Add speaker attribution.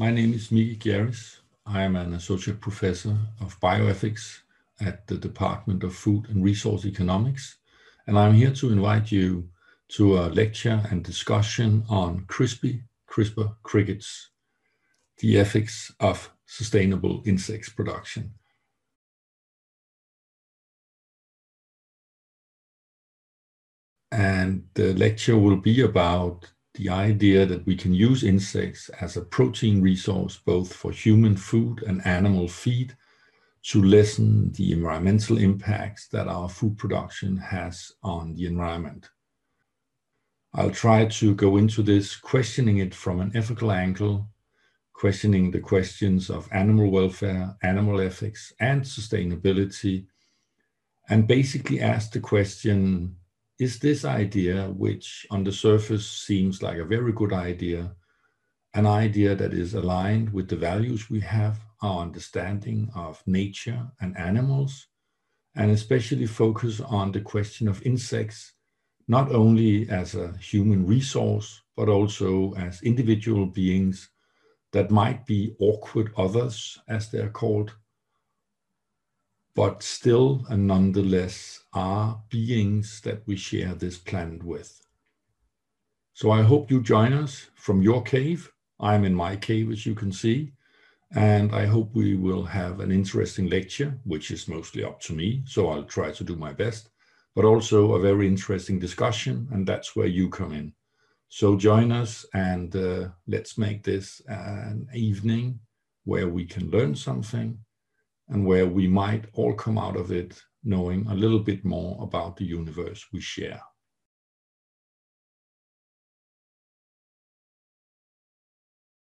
Speaker 1: My name is Mickey Gjerris. I am an associate professor of bioethics at the Department of Food and Resource Economics, and I'm here to invite you to a lecture and discussion on CRISPY, CRISPR crickets, the ethics of sustainable insects production. And the lecture will be about the idea that we can use insects as a protein resource both for human food and animal feed to lessen the environmental impacts that our food production has on the environment. I'll try to go into this questioning it from an ethical angle, questioning the questions of animal welfare, animal ethics, and sustainability, and basically ask the question is this idea, which on the surface seems like a very good idea, an idea that is aligned with the values we have, our understanding of nature and animals, and especially focus on the question of insects, not only as a human resource, but also as individual beings that might be awkward others, as they're called, but still and nonetheless are beings that we share this planet with. So I hope you join us from your cave. I'm in my cave, as you can see, and I hope we will have an interesting lecture, which is mostly up to me, so I'll try to do my best, but also a very interesting discussion, and that's where you come in. So join us and uh, let's make this an evening where we can learn something and where we might all come out of it knowing a little bit more about the universe we share.